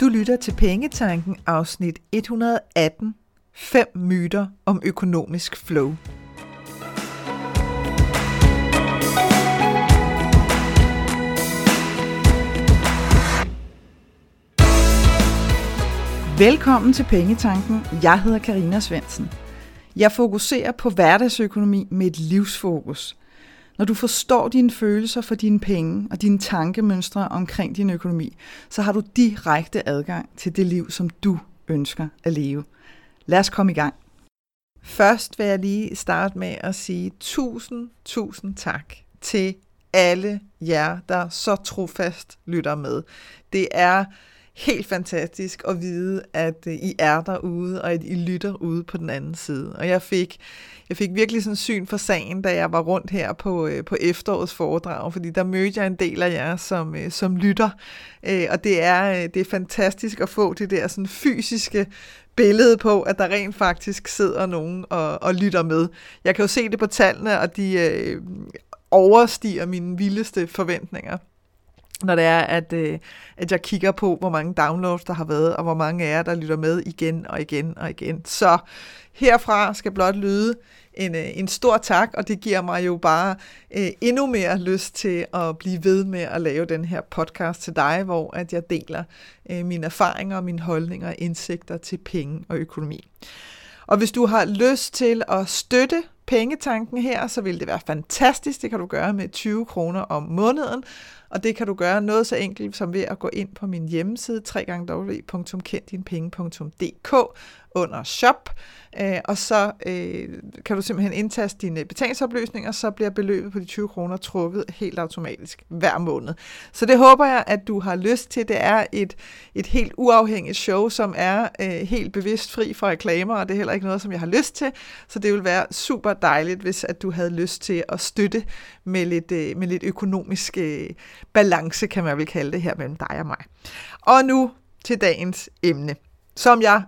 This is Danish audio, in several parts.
Du lytter til Pengetanken afsnit 118. 5 myter om økonomisk flow. Velkommen til Pengetanken. Jeg hedder Karina Svensen. Jeg fokuserer på hverdagsøkonomi med et livsfokus – når du forstår dine følelser for dine penge og dine tankemønstre omkring din økonomi, så har du direkte adgang til det liv, som du ønsker at leve. Lad os komme i gang. Først vil jeg lige starte med at sige tusind, tusind tak til alle jer, der så trofast lytter med. Det er helt fantastisk at vide, at øh, I er derude, og at I lytter ude på den anden side. Og jeg fik jeg fik virkelig sådan syn for sagen, da jeg var rundt her på, øh, på efterårets foredrag, fordi der mødte jeg en del af jer som, øh, som lytter, og det er, det er fantastisk at få det der sådan fysiske billede på, at der rent faktisk sidder nogen og, og lytter med. Jeg kan jo se det på tallene, og de øh, overstiger mine vildeste forventninger når det er, at, øh, at jeg kigger på, hvor mange downloads der har været, og hvor mange af jer, der lytter med igen og igen og igen. Så herfra skal blot lyde en, øh, en stor tak, og det giver mig jo bare øh, endnu mere lyst til at blive ved med at lave den her podcast til dig, hvor at jeg deler øh, mine erfaringer, mine holdninger og indsigter til penge og økonomi. Og hvis du har lyst til at støtte pengetanken her, så vil det være fantastisk. Det kan du gøre med 20 kroner om måneden, og det kan du gøre noget så enkelt som ved at gå ind på min hjemmeside www.kenddinepenge.dk under shop, øh, og så øh, kan du simpelthen indtaste dine betalingsoplysninger, så bliver beløbet på de 20 kroner trukket helt automatisk hver måned. Så det håber jeg, at du har lyst til. Det er et, et helt uafhængigt show, som er øh, helt bevidst fri fra reklamer, og det er heller ikke noget, som jeg har lyst til. Så det vil være super dejligt, hvis at du havde lyst til at støtte med lidt, øh, med lidt økonomisk øh, balance, kan man vel kalde det her mellem dig og mig. Og nu til dagens emne, som jeg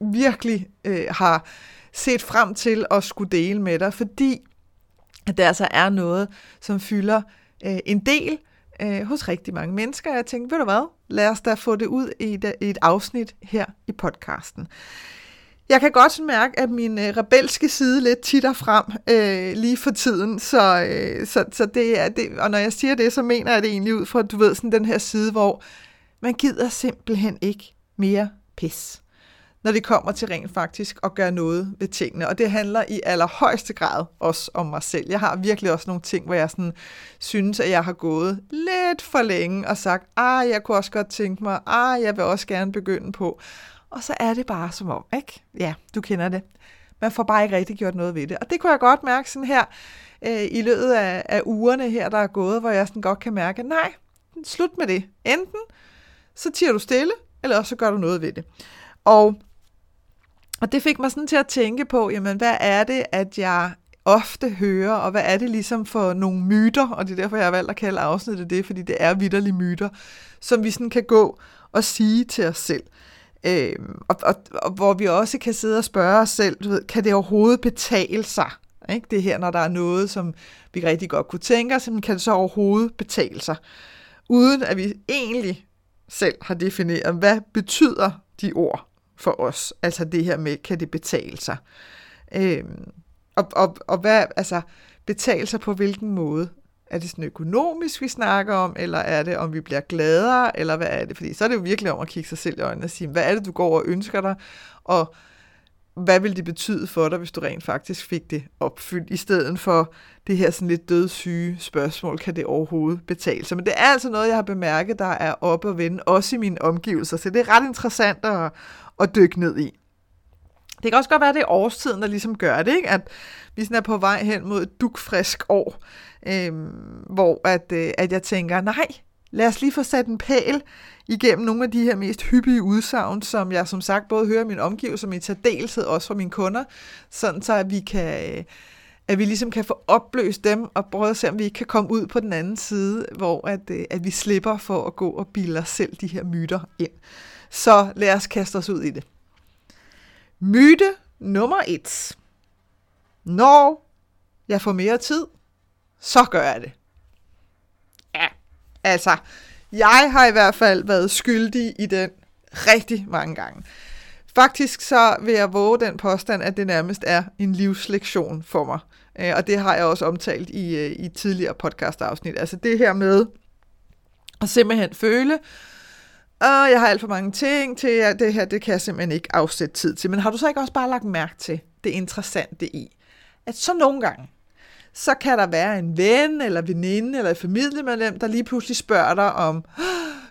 virkelig øh, har set frem til at skulle dele med dig, fordi at der altså er noget, som fylder øh, en del øh, hos rigtig mange mennesker. Jeg tænkte, ved du hvad, lad os da få det ud i et, i et afsnit her i podcasten. Jeg kan godt mærke, at min øh, rebelske side lidt titter frem øh, lige for tiden, så, øh, så, så det er det, og når jeg siger det, så mener jeg det egentlig ud fra, du ved, sådan den her side, hvor man gider simpelthen ikke mere pis når det kommer til rent faktisk at gøre noget ved tingene. Og det handler i allerhøjeste grad også om mig selv. Jeg har virkelig også nogle ting, hvor jeg sådan synes, at jeg har gået lidt for længe og sagt, ah, jeg kunne også godt tænke mig, ah, jeg vil også gerne begynde på. Og så er det bare som om, ikke? Ja, du kender det. Man får bare ikke rigtig gjort noget ved det. Og det kunne jeg godt mærke sådan her øh, i løbet af, af ugerne her, der er gået, hvor jeg sådan godt kan mærke, nej, slut med det. Enten så tiger du stille, eller også så gør du noget ved det. Og og det fik mig sådan til at tænke på, jamen hvad er det, at jeg ofte hører, og hvad er det ligesom for nogle myter, og det er derfor, jeg har valgt at kalde afsnittet det, fordi det er vidderlige myter, som vi sådan kan gå og sige til os selv. Øh, og, og, og hvor vi også kan sidde og spørge os selv, du ved, kan det overhovedet betale sig? Ikke? Det her, når der er noget, som vi rigtig godt kunne tænke os, kan det så overhovedet betale sig? Uden at vi egentlig selv har defineret, hvad betyder de ord for os. Altså det her med, kan det betale sig? Øh, og, og, og hvad, altså, betale sig på hvilken måde? Er det sådan økonomisk, vi snakker om, eller er det, om vi bliver gladere, eller hvad er det? Fordi så er det jo virkelig om at kigge sig selv i øjnene og sige, hvad er det, du går og ønsker dig, og hvad vil det betyde for dig, hvis du rent faktisk fik det opfyldt, i stedet for det her sådan lidt dødssyge spørgsmål, kan det overhovedet betale sig? Men det er altså noget, jeg har bemærket, der er op og vende, også i mine omgivelser, så det er ret interessant at, at dykke ned i. Det kan også godt være, at det er årstiden, der ligesom gør det, ikke? at vi sådan er på vej hen mod et dukfrisk år, øhm, hvor at, øh, at jeg tænker, nej, lad os lige få sat en pæl igennem nogle af de her mest hyppige udsagn, som jeg som sagt både hører min omgivelser, men i særdeleshed også fra mine kunder, sådan så at vi kan... Øh, at vi ligesom kan få opløst dem og prøve at se, om vi ikke kan komme ud på den anden side, hvor at, øh, at vi slipper for at gå og bilde os selv de her myter ind. Så lad os kaste os ud i det. Myte nummer et. Når jeg får mere tid, så gør jeg det. Ja, altså, jeg har i hvert fald været skyldig i den rigtig mange gange. Faktisk så vil jeg våge den påstand, at det nærmest er en livslektion for mig. Øh, og det har jeg også omtalt i, øh, i tidligere podcast-afsnit. Altså det her med at simpelthen føle, og jeg har alt for mange ting til, at det her, det kan jeg simpelthen ikke afsætte tid til. Men har du så ikke også bare lagt mærke til det interessante i, at så nogle gange, så kan der være en ven, eller veninde, eller et familiemedlem, der lige pludselig spørger dig om,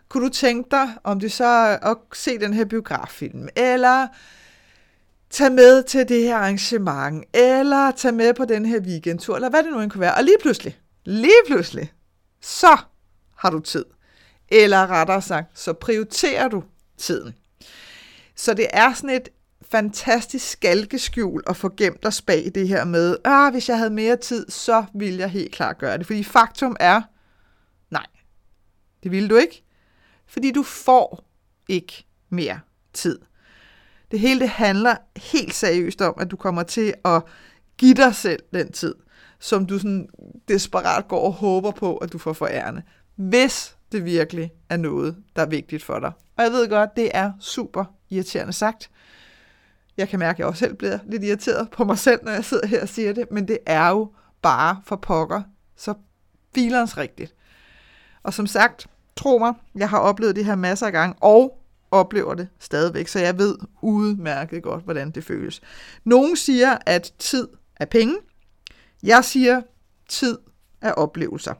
kunne du tænke dig, om det så at se den her biograffilm, eller tage med til det her arrangement, eller tage med på den her weekendtur, eller hvad det nu end kunne være. Og lige pludselig, lige pludselig, så har du tid. Eller rettere sagt, så prioriterer du tiden. Så det er sådan et fantastisk skalkeskjul at få gemt os bag det her med, ah, hvis jeg havde mere tid, så ville jeg helt klart gøre det. Fordi faktum er, nej, det ville du ikke. Fordi du får ikke mere tid. Det hele det handler helt seriøst om, at du kommer til at give dig selv den tid, som du sådan desperat går og håber på, at du får forærende. Hvis det virkelig er noget, der er vigtigt for dig. Og jeg ved godt, det er super irriterende sagt. Jeg kan mærke, at jeg også selv bliver lidt irriteret på mig selv, når jeg sidder her og siger det, men det er jo bare for pokker så filerens rigtigt. Og som sagt, tro mig, jeg har oplevet det her masser af gange, og oplever det stadigvæk, så jeg ved udmærket godt, hvordan det føles. Nogle siger, at tid er penge. Jeg siger, tid er oplevelser.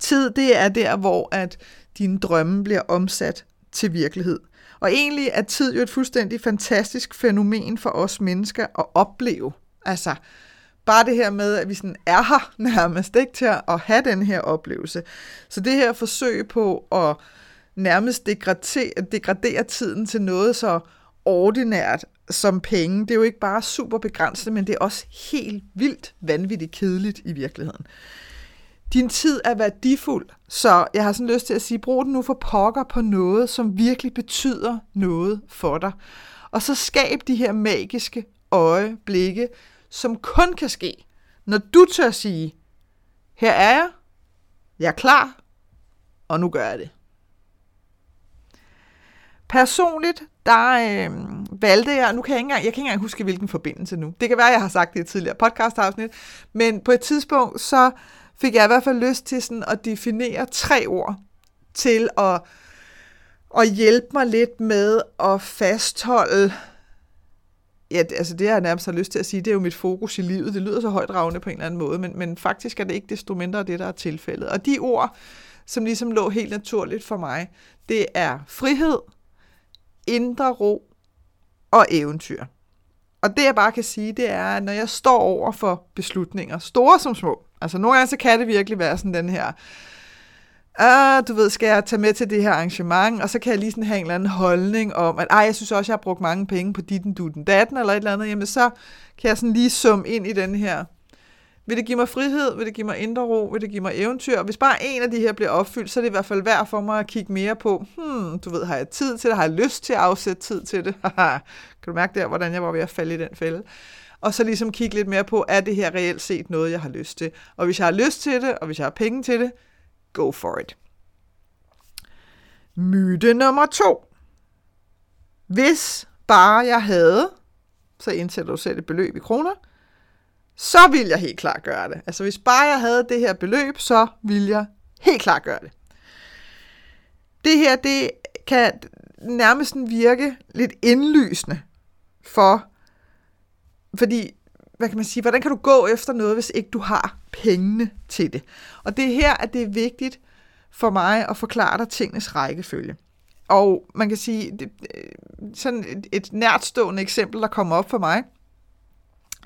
Tid, det er der, hvor at dine drømme bliver omsat til virkelighed. Og egentlig er tid jo et fuldstændig fantastisk fænomen for os mennesker at opleve. Altså, bare det her med, at vi sådan er her nærmest ikke til at have den her oplevelse. Så det her forsøg på at nærmest degradere, degradere tiden til noget så ordinært som penge, det er jo ikke bare super begrænset, men det er også helt vildt vanvittigt kedeligt i virkeligheden. Din tid er værdifuld, så jeg har sådan lyst til at sige, brug den nu for pokker på noget, som virkelig betyder noget for dig. Og så skab de her magiske øjeblikke, som kun kan ske, når du tør sige, her er jeg, jeg er klar, og nu gør jeg det. Personligt, der øh, valgte jeg, nu kan jeg ikke engang, jeg kan ikke engang huske, hvilken forbindelse nu. Det kan være, jeg har sagt det i et tidligere podcast-afsnit, men på et tidspunkt, så fik jeg i hvert fald lyst til sådan at definere tre ord til at, at hjælpe mig lidt med at fastholde Ja, det, altså det, jeg nærmest har lyst til at sige, det er jo mit fokus i livet. Det lyder så højdragende på en eller anden måde, men, men faktisk er det ikke desto mindre det, der er tilfældet. Og de ord, som ligesom lå helt naturligt for mig, det er frihed, indre ro og eventyr. Og det jeg bare kan sige, det er, at når jeg står over for beslutninger, store som små, altså nogle gange så kan det virkelig være sådan den her, ah, du ved, skal jeg tage med til det her arrangement, og så kan jeg lige sådan have en eller anden holdning om, at ej, jeg synes også, jeg har brugt mange penge på dit, du, den datten, eller et eller andet, jamen så kan jeg sådan lige summe ind i den her vil det give mig frihed? Vil det give mig indre ro? Vil det give mig eventyr? Og hvis bare en af de her bliver opfyldt, så er det i hvert fald værd for mig at kigge mere på, hmm, du ved, har jeg tid til det? Har jeg lyst til at afsætte tid til det? kan du mærke der, hvordan jeg var ved at falde i den fælde? Og så ligesom kigge lidt mere på, er det her reelt set noget, jeg har lyst til? Og hvis jeg har lyst til det, og hvis jeg har penge til det, go for it. Myte nummer to. Hvis bare jeg havde, så indsætter du selv et beløb i kroner, så vil jeg helt klart gøre det. Altså hvis bare jeg havde det her beløb, så vil jeg helt klart gøre det. Det her, det kan nærmest virke lidt indlysende for, fordi, hvad kan man sige, hvordan kan du gå efter noget, hvis ikke du har pengene til det? Og det er her, at det er vigtigt for mig at forklare dig tingens rækkefølge. Og man kan sige, det, øh, sådan et, et nærtstående eksempel, der kommer op for mig,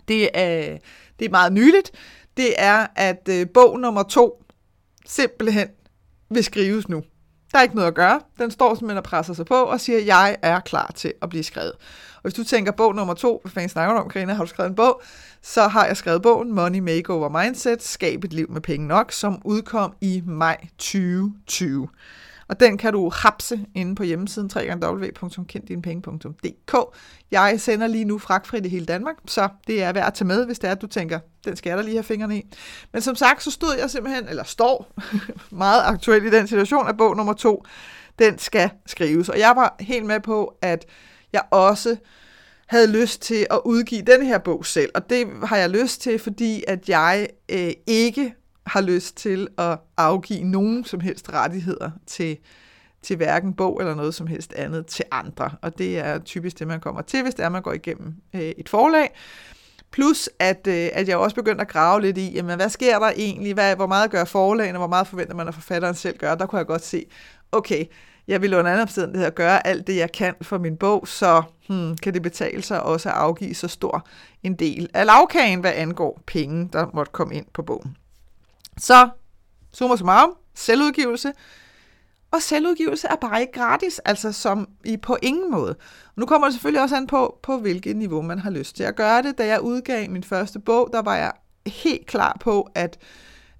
det er, det er meget nyligt, det er, at øh, bog nummer to simpelthen vil skrives nu. Der er ikke noget at gøre. Den står simpelthen og presser sig på og siger, jeg er klar til at blive skrevet. Og hvis du tænker bog nummer to, hvad fanden snakker du om, Karina? Har du skrevet en bog? Så har jeg skrevet bogen Money Makeover Mindset, Skab et liv med penge nok, som udkom i maj 2020. Og den kan du hapse inde på hjemmesiden www.kenddinepenge.dk. Jeg sender lige nu fragtfrit i hele Danmark, så det er værd at tage med, hvis det er, at du tænker, den skal jeg da lige have fingrene i. Men som sagt, så stod jeg simpelthen, eller står meget aktuelt i den situation, at bog nummer to, den skal skrives. Og jeg var helt med på, at jeg også havde lyst til at udgive den her bog selv. Og det har jeg lyst til, fordi at jeg øh, ikke har lyst til at afgive nogen som helst rettigheder til, til hverken bog eller noget som helst andet til andre. Og det er typisk det, man kommer til, hvis det er, man går igennem øh, et forlag. Plus, at, øh, at jeg også begyndte at grave lidt i, jamen, hvad sker der egentlig? Hvad, hvor meget gør forlagene? Hvor meget forventer man, at forfatteren selv gør? Der kunne jeg godt se, okay, jeg vil under andre omstændigheder gøre alt det, jeg kan for min bog, så hmm, kan det betale sig også at afgive så stor en del af lavkagen, hvad angår penge, der måtte komme ind på bogen. Så, summa summarum, selvudgivelse. Og selvudgivelse er bare ikke gratis, altså som i på ingen måde. Og nu kommer det selvfølgelig også an på, på hvilket niveau man har lyst til at gøre det. Da jeg udgav min første bog, der var jeg helt klar på, at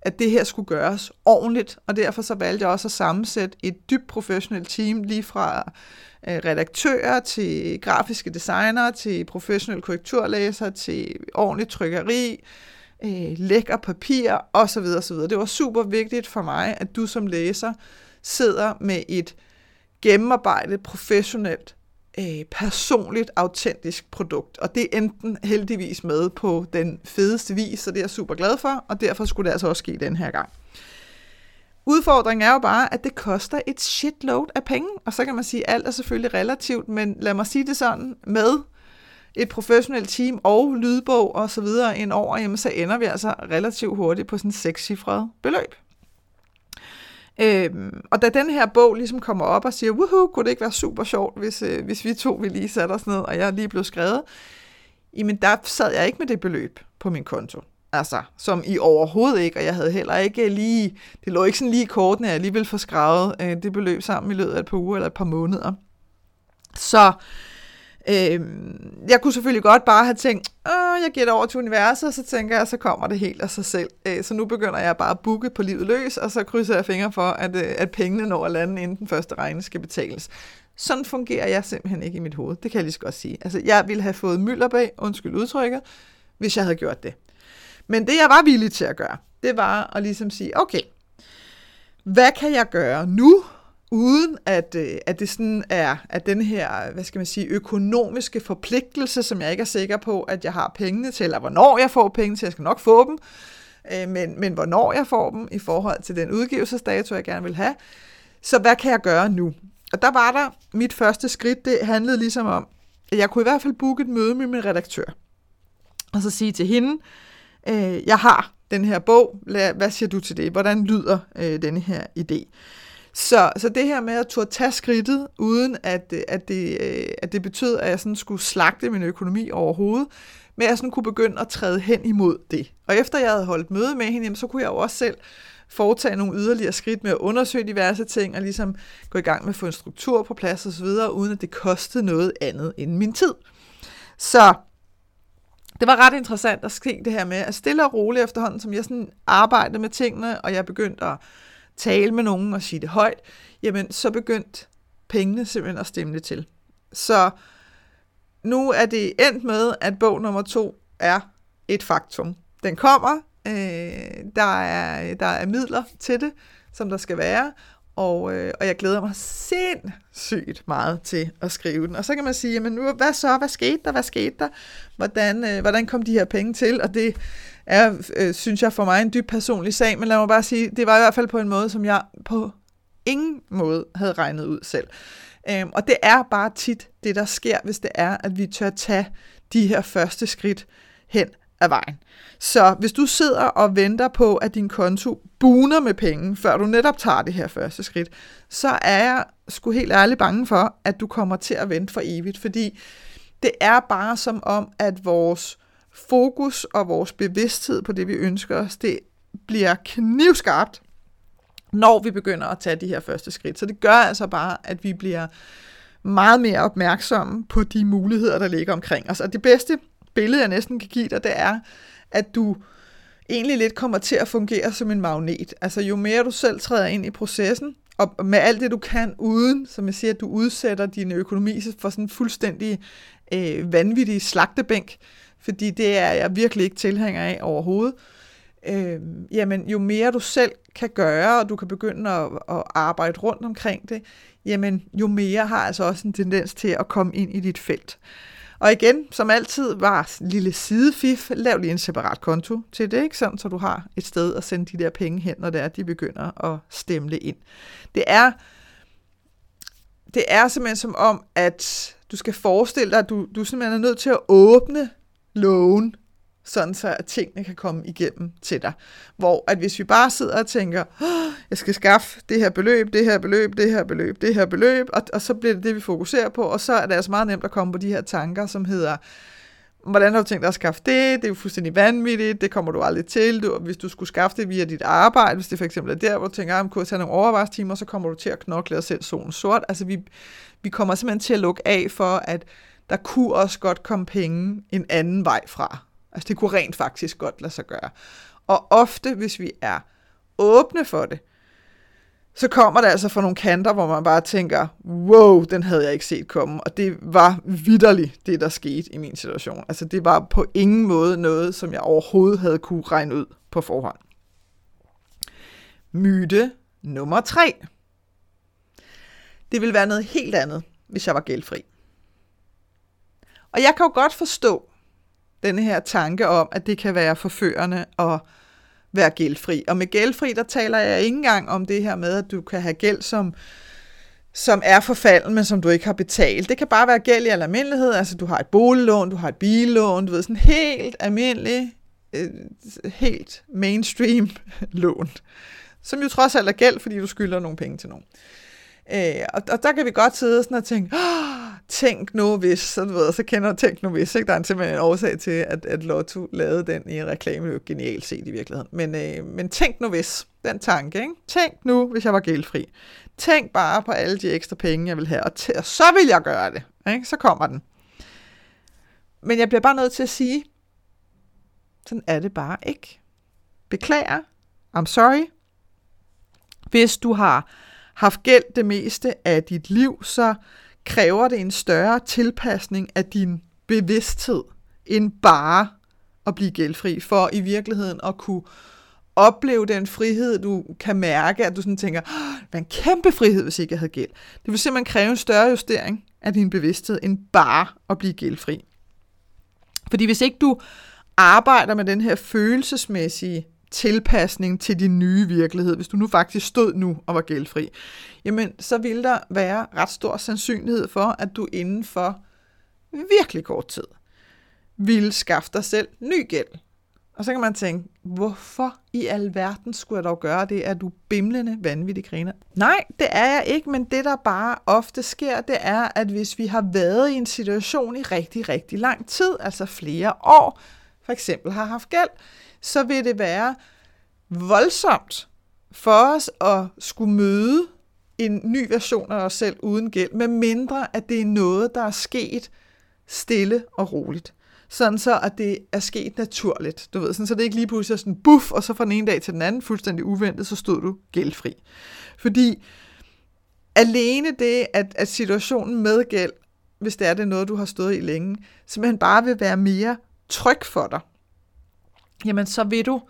at det her skulle gøres ordentligt, og derfor så valgte jeg også at sammensætte et dybt professionelt team, lige fra øh, redaktører til grafiske designere, til professionelle korrekturlæser, til ordentligt trykkeri, øh, lækker papir osv. osv. Det var super vigtigt for mig, at du som læser sidder med et gennemarbejdet, professionelt, øh, personligt, autentisk produkt. Og det er enten heldigvis med på den fedeste vis, så det er jeg super glad for, og derfor skulle det altså også ske den her gang. Udfordringen er jo bare, at det koster et shitload af penge, og så kan man sige, at alt er selvfølgelig relativt, men lad mig sige det sådan, med et professionelt team og lydbog og så videre ind over, jamen så ender vi altså relativt hurtigt på sådan et sekscifret beløb. Øhm, og da den her bog ligesom kommer op og siger, woohoo, kunne det ikke være super sjovt, hvis, øh, hvis vi to vi lige satte os ned, og jeg lige blev skrevet, jamen der sad jeg ikke med det beløb på min konto. Altså, som i overhovedet ikke, og jeg havde heller ikke lige, det lå ikke sådan lige i kortene, at jeg lige ville få skrevet øh, det beløb sammen i løbet af et par uger eller et par måneder. Så Øh, jeg kunne selvfølgelig godt bare have tænkt, Åh, jeg giver det over til universet, og så tænker jeg, så kommer det helt af sig selv. Øh, så nu begynder jeg bare at booke på livet løs, og så krydser jeg fingre for, at, øh, at pengene når at lande, inden den første regning skal betales. Sådan fungerer jeg simpelthen ikke i mit hoved. Det kan jeg lige så godt sige. Altså, jeg ville have fået mylder bag, undskyld udtrykket, hvis jeg havde gjort det. Men det, jeg var villig til at gøre, det var at ligesom sige, okay, hvad kan jeg gøre nu, uden at, øh, at det sådan er at den her, hvad skal man sige, økonomiske forpligtelse, som jeg ikke er sikker på, at jeg har pengene til, eller hvornår jeg får penge til, jeg skal nok få dem, øh, men, men hvornår jeg får dem i forhold til den udgivelsesdato, jeg gerne vil have. Så hvad kan jeg gøre nu? Og der var der mit første skridt, det handlede ligesom om, at jeg kunne i hvert fald booke et møde med min redaktør, og så sige til hende, øh, jeg har den her bog, hvad siger du til det? Hvordan lyder øh, denne her idé? Så, så det her med at turde tage skridtet, uden at, øh, at, det, øh, at det betød, at jeg sådan skulle slagte min økonomi overhovedet, men jeg sådan kunne begynde at træde hen imod det. Og efter jeg havde holdt møde med hende, jamen, så kunne jeg jo også selv foretage nogle yderligere skridt med at undersøge diverse ting, og ligesom gå i gang med at få en struktur på plads osv., uden at det kostede noget andet end min tid. Så det var ret interessant at ske det her med, at stille og roligt efterhånden, som jeg sådan arbejdede med tingene, og jeg begyndte at tale med nogen og sige det højt, jamen så begyndte pengene simpelthen at stemme til. Så nu er det endt med, at bog nummer to er et faktum. Den kommer, øh, der, er, der er midler til det, som der skal være, og, øh, og jeg glæder mig sindssygt meget til at skrive den. Og så kan man sige, jamen nu, hvad så, hvad skete der, hvad skete der, hvordan, øh, hvordan kom de her penge til, og det er, øh, synes jeg, for mig en dyb personlig sag, men lad mig bare sige, det var i hvert fald på en måde, som jeg på ingen måde havde regnet ud selv. Øhm, og det er bare tit det, der sker, hvis det er, at vi tør tage de her første skridt hen af vejen. Så hvis du sidder og venter på, at din konto buner med penge, før du netop tager det her første skridt, så er jeg sgu helt ærligt bange for, at du kommer til at vente for evigt, fordi det er bare som om, at vores fokus og vores bevidsthed på det, vi ønsker os, det bliver knivskarpt, når vi begynder at tage de her første skridt. Så det gør altså bare, at vi bliver meget mere opmærksomme på de muligheder, der ligger omkring os. Og det bedste billede, jeg næsten kan give dig, det er, at du egentlig lidt kommer til at fungere som en magnet. Altså jo mere du selv træder ind i processen, og med alt det du kan, uden, som jeg siger, at du udsætter din økonomi for sådan en fuldstændig øh, vanvittig slagtebænk, fordi det er jeg virkelig ikke tilhænger af overhovedet, øh, jamen jo mere du selv kan gøre, og du kan begynde at, at arbejde rundt omkring det, jamen jo mere har altså også en tendens til at komme ind i dit felt. Og igen, som altid, var lille sidefif, lav lige en separat konto til det, ikke? Sådan, så du har et sted at sende de der penge hen, når det er, de begynder at stemle ind. Det er, det er simpelthen som om, at du skal forestille dig, at du, du simpelthen er nødt til at åbne lågen sådan så at tingene kan komme igennem til dig. Hvor at hvis vi bare sidder og tænker, jeg skal skaffe det her beløb, det her beløb, det her beløb, det her beløb, og, og så bliver det det, vi fokuserer på, og så er det altså meget nemt at komme på de her tanker, som hedder, hvordan har du tænkt dig at skaffe det? Det er jo fuldstændig vanvittigt, det kommer du aldrig til. Du, hvis du skulle skaffe det via dit arbejde, hvis det for eksempel er der, hvor du tænker, ah, at kunne tage nogle overvejstimer, så kommer du til at knokle og selv solen sort. Altså vi, vi kommer simpelthen til at lukke af for, at der kunne også godt komme penge en anden vej fra. Altså det kunne rent faktisk godt lade sig gøre. Og ofte, hvis vi er åbne for det, så kommer det altså fra nogle kanter, hvor man bare tænker, wow, den havde jeg ikke set komme. Og det var vidderligt, det der skete i min situation. Altså det var på ingen måde noget, som jeg overhovedet havde kunne regne ud på forhånd. Myte nummer tre. Det ville være noget helt andet, hvis jeg var gældfri. Og jeg kan jo godt forstå, denne her tanke om, at det kan være forførende at være gældfri. Og med gældfri, der taler jeg ikke engang om det her med, at du kan have gæld, som, som er forfalden, men som du ikke har betalt. Det kan bare være gæld i almindelighed, altså du har et boliglån, du har et billån, du ved, sådan helt almindelig, øh, helt mainstream lån, som jo trods alt er gæld, fordi du skylder nogle penge til nogen. Øh, og, og der kan vi godt sidde sådan og tænke, Åh! Tænk nu hvis, så, du ved, så kender du tænk nu hvis, ikke? der er simpelthen en årsag til, at, at Lotto lavede den i en reklame, det genialt set i virkeligheden, men, øh, men tænk nu hvis, den tanke, ikke? tænk nu, hvis jeg var gældfri, tænk bare på alle de ekstra penge, jeg vil have, og, t- og så vil jeg gøre det, ikke? så kommer den. Men jeg bliver bare nødt til at sige, sådan er det bare ikke. Beklager, I'm sorry. Hvis du har haft gæld det meste af dit liv, så kræver det en større tilpasning af din bevidsthed, end bare at blive gældfri, for i virkeligheden at kunne opleve den frihed, du kan mærke, at du sådan tænker, hvad en kæmpe frihed, hvis ikke jeg havde gæld. Det vil simpelthen kræve en større justering af din bevidsthed, end bare at blive gældfri. Fordi hvis ikke du arbejder med den her følelsesmæssige tilpasning til din nye virkelighed, hvis du nu faktisk stod nu og var gældfri, jamen så vil der være ret stor sandsynlighed for, at du inden for virkelig kort tid ville skaffe dig selv ny gæld. Og så kan man tænke, hvorfor i alverden skulle jeg dog gøre det? Er du bimlende vanvittig griner? Nej, det er jeg ikke, men det der bare ofte sker, det er, at hvis vi har været i en situation i rigtig, rigtig lang tid, altså flere år, for eksempel har haft gæld, så vil det være voldsomt for os at skulle møde en ny version af os selv uden gæld, med mindre at det er noget, der er sket stille og roligt. Sådan så, at det er sket naturligt. Du ved, sådan, så det ikke lige pludselig er sådan buff, og så fra den ene dag til den anden, fuldstændig uventet, så stod du gældfri. Fordi alene det, at, at situationen med gæld, hvis det er det noget, du har stået i længe, simpelthen bare vil være mere tryg for dig jamen så vil du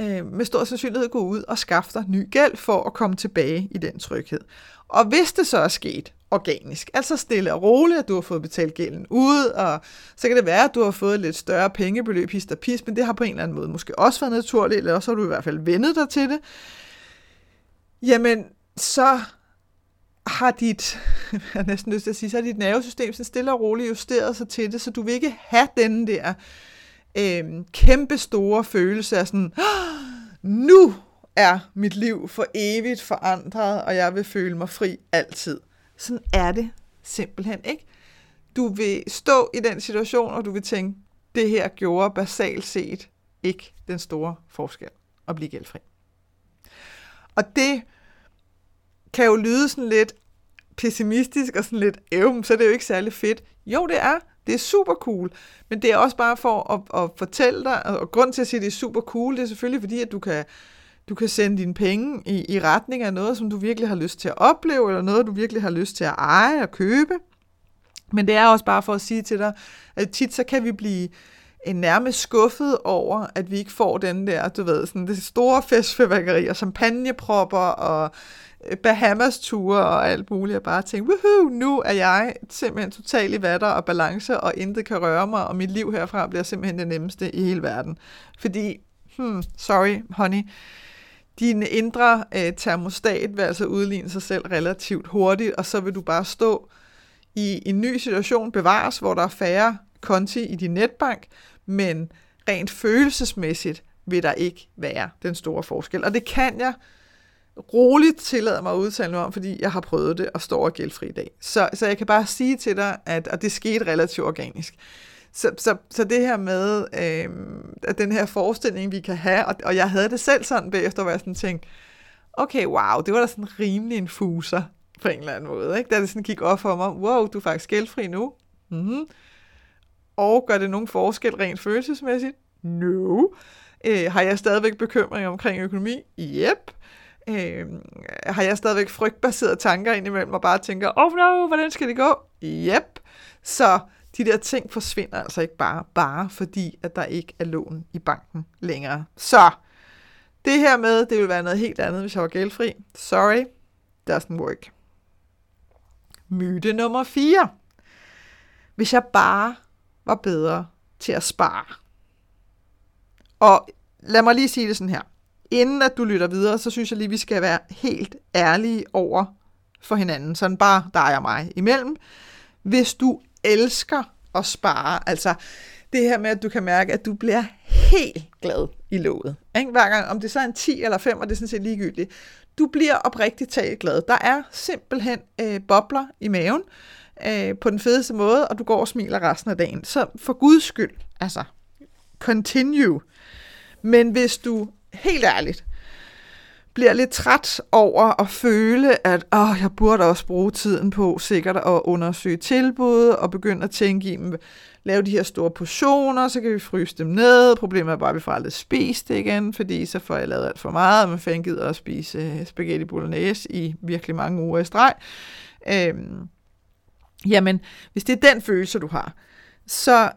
øh, med stor sandsynlighed gå ud og skaffe dig ny gæld for at komme tilbage i den tryghed. Og hvis det så er sket organisk, altså stille og roligt, at du har fået betalt gælden ud, og så kan det være, at du har fået lidt større pengebeløb, hist og pis, men det har på en eller anden måde måske også været naturligt, eller også har du i hvert fald vendet dig til det, jamen så har dit, jeg har næsten lyst til at sige, så har dit nervesystem så stille og roligt justeret sig til det, så du vil ikke have den der øh, Øhm, kæmpe store følelse af sådan, nu er mit liv for evigt forandret, og jeg vil føle mig fri altid. Sådan er det simpelthen ikke. Du vil stå i den situation, og du vil tænke, det her gjorde basalt set ikke den store forskel at blive gældfri. Og det kan jo lyde sådan lidt pessimistisk og sådan lidt ævm, så det er jo ikke særlig fedt. Jo, det er, det er super cool, men det er også bare for at, at fortælle dig, og grund til at sige, at det er super cool, det er selvfølgelig fordi, at du kan, du kan sende dine penge i, i retning af noget, som du virkelig har lyst til at opleve, eller noget, du virkelig har lyst til at eje og købe. Men det er også bare for at sige til dig, at tit så kan vi blive nærmest skuffet over, at vi ikke får den der, du ved, sådan det store festfyrværkeri og øh, champagnepropper og Bahamas-ture og alt muligt, og bare tænke, woohoo, nu er jeg simpelthen totalt i vatter og balance, og intet kan røre mig, og mit liv herfra bliver simpelthen det nemmeste i hele verden. Fordi, hmm, sorry, honey, din indre øh, termostat vil altså udligne sig selv relativt hurtigt, og så vil du bare stå i en ny situation, bevares, hvor der er færre konti i din netbank, men rent følelsesmæssigt vil der ikke være den store forskel. Og det kan jeg roligt tillade mig at udtale noget om, fordi jeg har prøvet det og står og gældfri i dag. Så, så jeg kan bare sige til dig, at og det skete relativt organisk. Så, så, så det her med, øh, at den her forestilling, vi kan have, og, og jeg havde det selv sådan bagefter, hvor jeg sådan tænkte, okay, wow, det var da sådan rimelig en fuser på en eller anden måde. Ikke? Da det sådan gik op for mig, wow, du er faktisk gældfri nu. Mm-hmm. Og gør det nogen forskel rent følelsesmæssigt? No. Øh, har jeg stadigvæk bekymringer omkring økonomi? Yep. Øh, har jeg stadigvæk frygtbaserede tanker indimellem, og bare tænker, oh no, hvordan skal det gå? Yep. Så de der ting forsvinder altså ikke bare, bare fordi, at der ikke er lån i banken længere. Så det her med, det ville være noget helt andet, hvis jeg var gældfri. Sorry, doesn't work. Myte nummer 4. Hvis jeg bare var bedre til at spare. Og lad mig lige sige det sådan her. Inden at du lytter videre, så synes jeg lige, vi skal være helt ærlige over for hinanden. Sådan bare dig og mig imellem. Hvis du elsker at spare, altså det her med, at du kan mærke, at du bliver helt glad i låget. Ikke? Hver gang, om det så er en 10 eller 5, og det er sådan set ligegyldigt. Du bliver oprigtigt talt glad. Der er simpelthen øh, bobler i maven øh, på den fedeste måde, og du går og smiler resten af dagen. Så for guds skyld, altså, continue. Men hvis du helt ærligt bliver lidt træt over at føle, at åh, jeg burde også bruge tiden på sikkert at undersøge tilbud og begynde at tænke i, lave de her store portioner, så kan vi fryse dem ned. Problemet er bare, at vi får aldrig spist det igen, fordi så får jeg lavet alt for meget, og man gider at spise øh, spaghetti bolognese i virkelig mange uger i streg. Øhm, jamen, hvis det er den følelse, du har, så,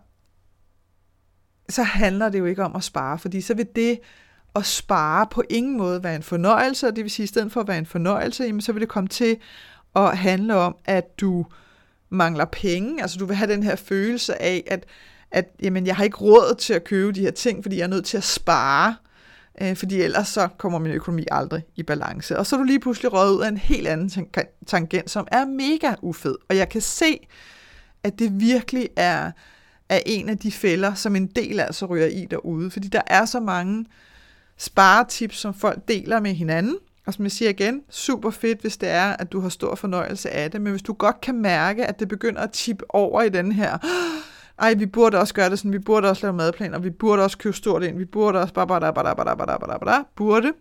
så handler det jo ikke om at spare, fordi så vil det at spare på ingen måde være en fornøjelse, og det vil sige, at i stedet for at være en fornøjelse, jamen, så vil det komme til at handle om, at du mangler penge, altså du vil have den her følelse af, at, at jamen, jeg har ikke råd til at købe de her ting, fordi jeg er nødt til at spare, øh, fordi ellers så kommer min økonomi aldrig i balance. Og så er du lige pludselig røget ud af en helt anden tangent, som er mega ufed, og jeg kan se, at det virkelig er, er en af de fælder, som en del altså ryger i derude, fordi der er så mange sparetips, som folk deler med hinanden. Og som jeg siger igen, super fedt, hvis det er, at du har stor fornøjelse af det. Men hvis du godt kan mærke, at det begynder at tippe over i den her, ej, vi burde også gøre det sådan, vi burde også lave madplaner, vi burde også købe stort ind, vi burde også bare, bare, bare, bare, bare, bare, bare, bare, burde,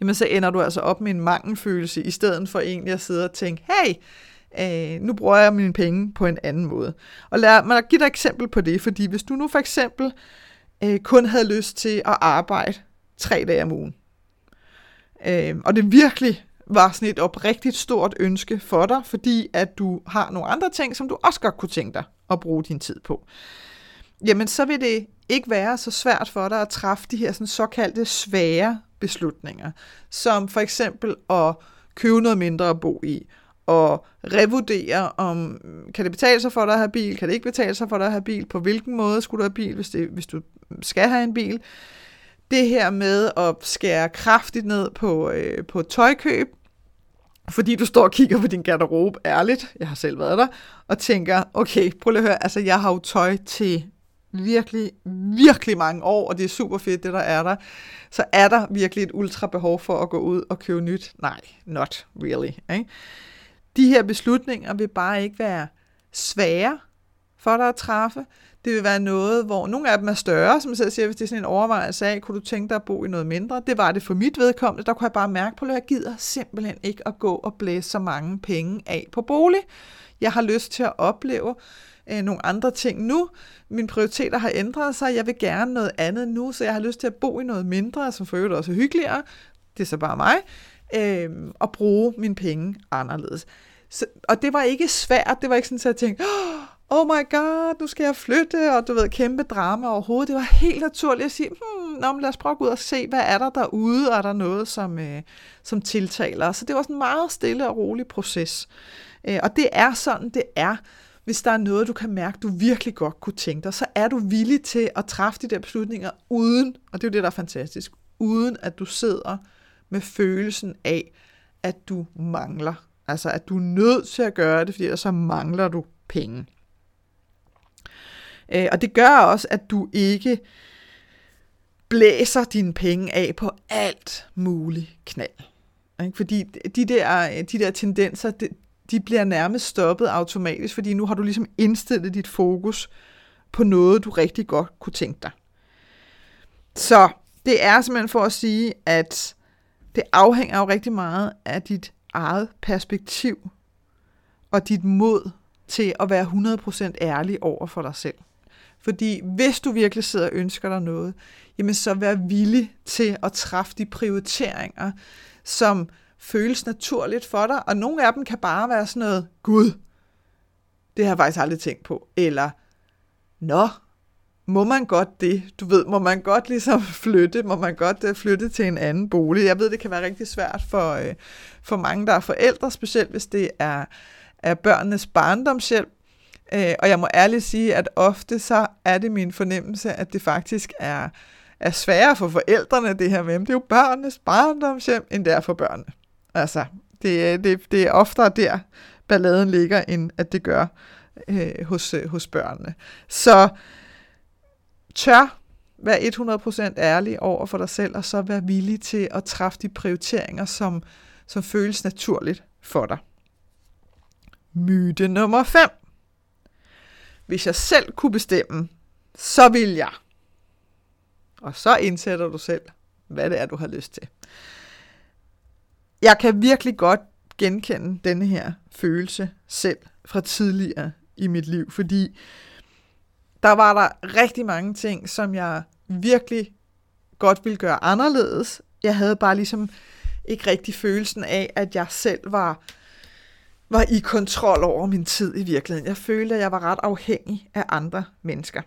jamen så ender du altså op med en mangelfølelse, i stedet for egentlig at sidde og tænke, hey, øh, nu bruger jeg mine penge på en anden måde. Og lad mig give dig et eksempel på det, fordi hvis du nu for eksempel øh, kun havde lyst til at arbejde tre dage om ugen. Øh, og det virkelig var sådan et oprigtigt stort ønske for dig, fordi at du har nogle andre ting, som du også godt kunne tænke dig at bruge din tid på. Jamen, så vil det ikke være så svært for dig at træffe de her sådan såkaldte svære beslutninger, som for eksempel at købe noget mindre at bo i, og revurdere, om kan det betale sig for dig at have bil, kan det ikke betale sig for dig at have bil, på hvilken måde skulle du have bil, hvis, det, hvis du skal have en bil. Det her med at skære kraftigt ned på, øh, på tøjkøb, fordi du står og kigger på din garderobe, ærligt, jeg har selv været der, og tænker, okay, prøv lige at høre, altså jeg har jo tøj til virkelig, virkelig mange år, og det er super fedt, det der er der, så er der virkelig et ultra behov for at gå ud og købe nyt? Nej, not really. Ikke? De her beslutninger vil bare ikke være svære for dig at træffe. Det vil være noget, hvor nogle af dem er større, som jeg selv siger, hvis det er sådan en overvejelse af, kunne du tænke dig at bo i noget mindre? Det var det for mit vedkommende. Der kunne jeg bare mærke på, at jeg gider simpelthen ikke at gå og blæse så mange penge af på bolig. Jeg har lyst til at opleve øh, nogle andre ting nu. Mine prioriteter har ændret sig. Jeg vil gerne noget andet nu, så jeg har lyst til at bo i noget mindre, som for øvrigt også er hyggeligere. Det er så bare mig øh, og bruge mine penge anderledes. Så, og det var ikke svært, det var ikke sådan, at jeg tænkte, oh Oh my god, nu skal jeg flytte, og du ved, kæmpe drama overhovedet. Det var helt naturligt at sige, hmm, nå, men lad os prøve at gå ud og se, hvad er der derude, og er der noget, som, øh, som tiltaler. Så det var sådan en meget stille og rolig proces. Øh, og det er sådan, det er, hvis der er noget, du kan mærke, du virkelig godt kunne tænke dig, så er du villig til at træffe de der beslutninger uden, og det er jo det, der er fantastisk, uden at du sidder med følelsen af, at du mangler. Altså, at du er nødt til at gøre det, fordi så mangler du penge. Øh, og det gør også, at du ikke blæser dine penge af på alt muligt knald. Ikke? Fordi de der, de der tendenser, de, de bliver nærmest stoppet automatisk, fordi nu har du ligesom indstillet dit fokus på noget, du rigtig godt kunne tænke dig. Så det er simpelthen for at sige, at det afhænger jo rigtig meget af dit eget perspektiv og dit mod til at være 100% ærlig over for dig selv. Fordi hvis du virkelig sidder og ønsker dig noget, jamen så vær villig til at træffe de prioriteringer, som føles naturligt for dig. Og nogle af dem kan bare være sådan noget, Gud, det har jeg faktisk aldrig tænkt på. Eller, nå, må man godt det? Du ved, må man godt ligesom flytte? Må man godt øh, flytte til en anden bolig? Jeg ved, det kan være rigtig svært for, øh, for mange, der er forældre, specielt hvis det er, er børnenes barndomshjælp. Øh, og jeg må ærligt sige, at ofte så er det min fornemmelse, at det faktisk er, er sværere for forældrene, det her med, det er jo børnenes barndomshjem, end det er for børnene. Altså, det, det, det er oftere der, balladen ligger, end at det gør øh, hos, øh, hos børnene. Så tør være 100% ærlig over for dig selv, og så være villig til at træffe de prioriteringer, som, som føles naturligt for dig. Myte nummer 5. Hvis jeg selv kunne bestemme, så vil jeg. Og så indsætter du selv, hvad det er, du har lyst til. Jeg kan virkelig godt genkende denne her følelse selv fra tidligere i mit liv, fordi der var der rigtig mange ting, som jeg virkelig godt ville gøre anderledes. Jeg havde bare ligesom ikke rigtig følelsen af, at jeg selv var, var i kontrol over min tid i virkeligheden. Jeg følte, at jeg var ret afhængig af andre mennesker.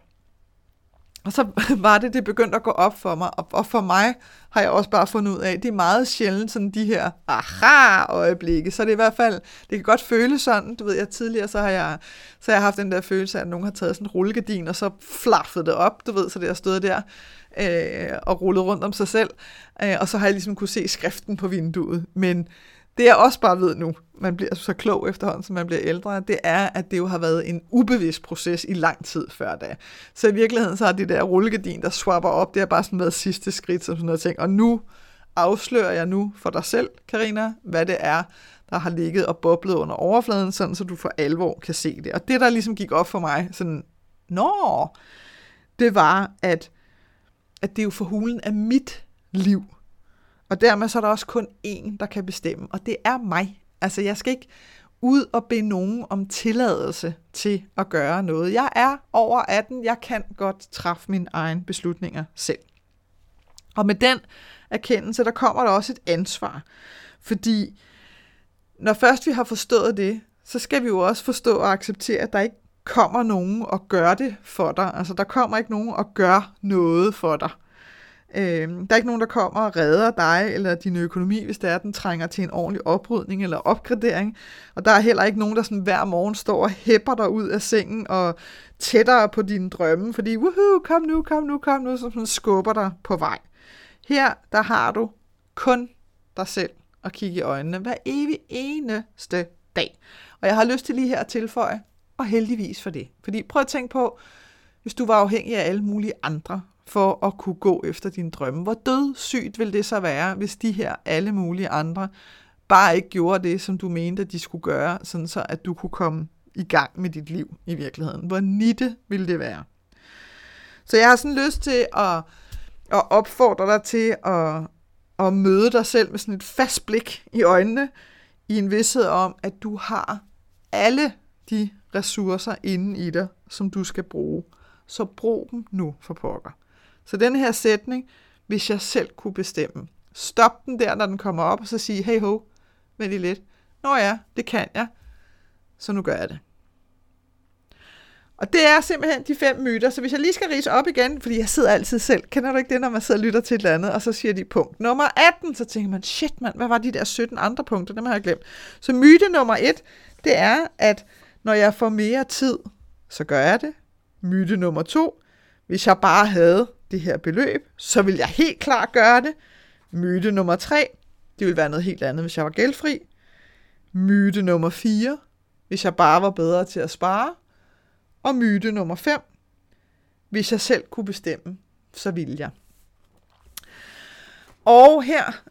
Og så var det, det begyndte at gå op for mig, og for mig har jeg også bare fundet ud af, at det er meget sjældent sådan de her aha-øjeblikke, så det er i hvert fald, det kan godt føles sådan, du ved, jeg tidligere, så har jeg, så har jeg haft den der følelse af, at nogen har taget sådan en rullegardin, og så flaffet det op, du ved, så det har stået der øh, og rullet rundt om sig selv, øh, og så har jeg ligesom kunne se skriften på vinduet, men det jeg også bare ved nu, man bliver så klog efterhånden, som man bliver ældre, det er, at det jo har været en ubevidst proces i lang tid før da. Så i virkeligheden så har det der rullegardin, der swapper op, det har bare sådan været sidste skridt, som sådan noget ting. Og nu afslører jeg nu for dig selv, Karina, hvad det er, der har ligget og boblet under overfladen, sådan så du for alvor kan se det. Og det, der ligesom gik op for mig, sådan, nå, det var, at, at det er jo for hulen er mit liv, og dermed så er der også kun én, der kan bestemme, og det er mig. Altså jeg skal ikke ud og bede nogen om tilladelse til at gøre noget. Jeg er over 18, jeg kan godt træffe mine egne beslutninger selv. Og med den erkendelse, der kommer der også et ansvar. Fordi når først vi har forstået det, så skal vi jo også forstå og acceptere, at der ikke kommer nogen og gør det for dig. Altså der kommer ikke nogen og gør noget for dig. Øh, der er ikke nogen, der kommer og redder dig eller din økonomi, hvis det er, den trænger til en ordentlig oprydning eller opgradering. Og der er heller ikke nogen, der sådan hver morgen står og hæpper dig ud af sengen og tættere på dine drømme, fordi woohoo, kom nu, kom nu, kom nu, så sådan skubber dig på vej. Her, der har du kun dig selv at kigge i øjnene hver evig eneste dag. Og jeg har lyst til lige her at tilføje, og heldigvis for det. Fordi prøv at tænke på, hvis du var afhængig af alle mulige andre, for at kunne gå efter dine drømme. Hvor død sygt vil det så være, hvis de her alle mulige andre bare ikke gjorde det, som du mente, at de skulle gøre, sådan så at du kunne komme i gang med dit liv i virkeligheden. Hvor nitte ville det være? Så jeg har sådan lyst til at, at opfordre dig til at, at møde dig selv med sådan et fast blik i øjnene, i en vidshed om, at du har alle de ressourcer inde i dig, som du skal bruge. Så brug dem nu for pokker. Så den her sætning, hvis jeg selv kunne bestemme. Stop den der, når den kommer op, og så sige, hey ho, vent lige lidt. Nå ja, det kan jeg, så nu gør jeg det. Og det er simpelthen de fem myter. Så hvis jeg lige skal rise op igen, fordi jeg sidder altid selv. Kender du ikke det, når man sidder og lytter til et eller andet, og så siger de punkt nummer 18, så tænker man, shit mand, hvad var de der 17 andre punkter? Dem har jeg glemt. Så myte nummer 1, det er, at når jeg får mere tid, så gør jeg det. Myte nummer 2, hvis jeg bare havde det her beløb, så vil jeg helt klart gøre det. Myte nummer 3, det ville være noget helt andet, hvis jeg var gældfri. Myte nummer 4, hvis jeg bare var bedre til at spare. Og myte nummer 5, hvis jeg selv kunne bestemme, så ville jeg. Og her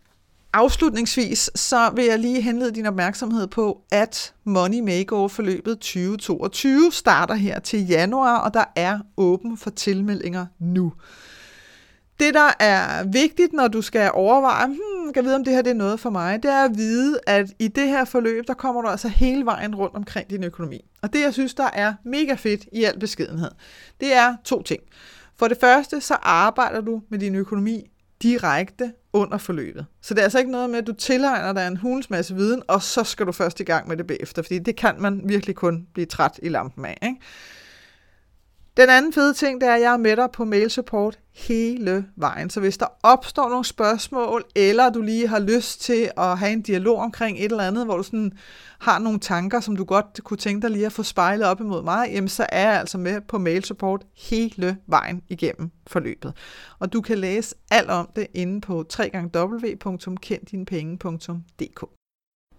afslutningsvis, så vil jeg lige henlede din opmærksomhed på, at Money Makeover-forløbet 2022 starter her til januar, og der er åben for tilmeldinger nu. Det, der er vigtigt, når du skal overveje, hmm, kan vide, om det her det er noget for mig, det er at vide, at i det her forløb, der kommer du altså hele vejen rundt omkring din økonomi. Og det, jeg synes, der er mega fedt i al beskedenhed, det er to ting. For det første, så arbejder du med din økonomi direkte under forløbet. Så det er altså ikke noget med, at du tilegner dig en hulens masse viden, og så skal du først i gang med det bagefter, fordi det kan man virkelig kun blive træt i lampen af. Ikke? Den anden fede ting, det er, at jeg er med dig på mail support hele vejen. Så hvis der opstår nogle spørgsmål, eller du lige har lyst til at have en dialog omkring et eller andet, hvor du sådan har nogle tanker, som du godt kunne tænke dig lige at få spejlet op imod mig, jamen så er jeg altså med på mail support hele vejen igennem forløbet. Og du kan læse alt om det inde på www.kenddinepenge.dk.